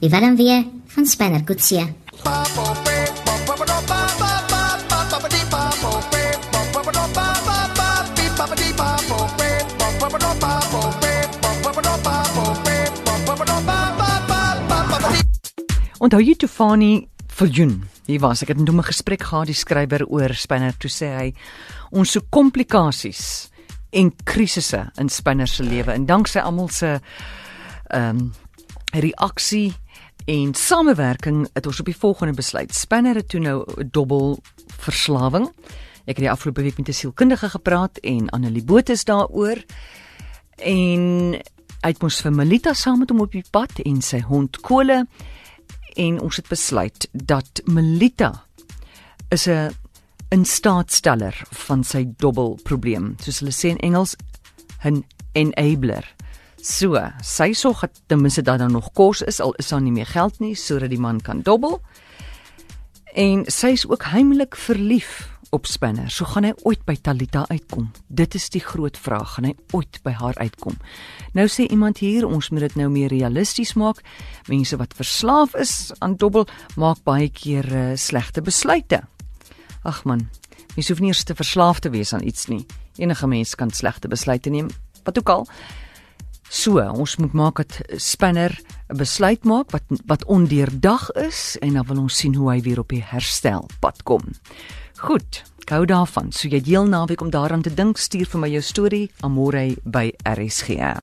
Die Willem weer van Spanner Coetzee. Onthou jy Tofani Viljoen? Hier was ek het 'n gesprek gehad die skrywer oor Spinner toe sê hy ons so komplikasies en krisisse in Spinner se lewe en danksy almal se ehm um, reaksie en samewerking het ons op die volgende besluit. Spinner het toe nou 'n dobbel verslawing. Ek het die afgelope week met 'n sielkundige gepraat en Annelie Botha is daaroor en uit mos vir Melita saam met hom op die pad en sy hond Kole en ons het besluit dat Melita is 'n instaatsteller van sy dubbelprobleem. Soos hulle sê in Engels 'n enabler. So, sy sorg dat ten minste dat daar nog kos is al is daar nie meer geld nie sodat die man kan dobbel. En sy is ook heimlik verlief op Spinner. So gaan hy ooit by Talita uitkom. Dit is die groot vraag, gaan hy ooit by haar uitkom? Nou sê iemand hier, ons moet dit nou meer realisties maak. Mense wat verslaaf is aan dobbel, maak baie keer uh, slegte besluite. Ag man, mens hoef nie eers te verslaaf te wees aan iets nie. Enige mens kan slegte besluite neem. Wat ook al. So, ons moet maak dat Spinner 'n besluit maak wat wat ondeurdag is en dan wil ons sien hoe hy weer op die herstelpad kom. Goed, gou daarvan. So jy deel naweek om daaraan te dink, stuur vir my jou storie amore by RSG.